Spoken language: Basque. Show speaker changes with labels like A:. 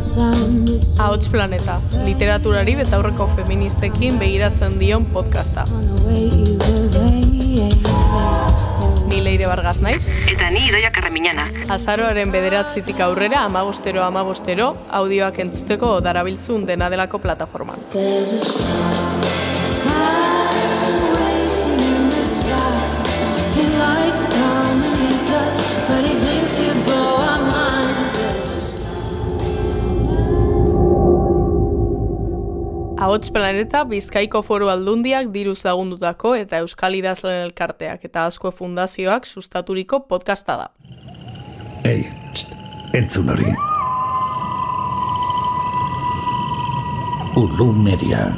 A: Ahots Planeta, literaturari betaurreko feministekin begiratzen dion podcasta. Ni leire bargaz naiz.
B: Eta ni idoia karreminana.
A: Azaroaren bederatzitik aurrera, amagostero amagostero, audioak entzuteko darabiltzun dena delako plataforman. Ahots Planeta Bizkaiko Foru Aldundiak diruz lagundutako eta Euskal Idazlen Elkarteak eta Azko Fundazioak sustaturiko podcasta da.
C: Ei, txt, entzun hori. Ulu Media.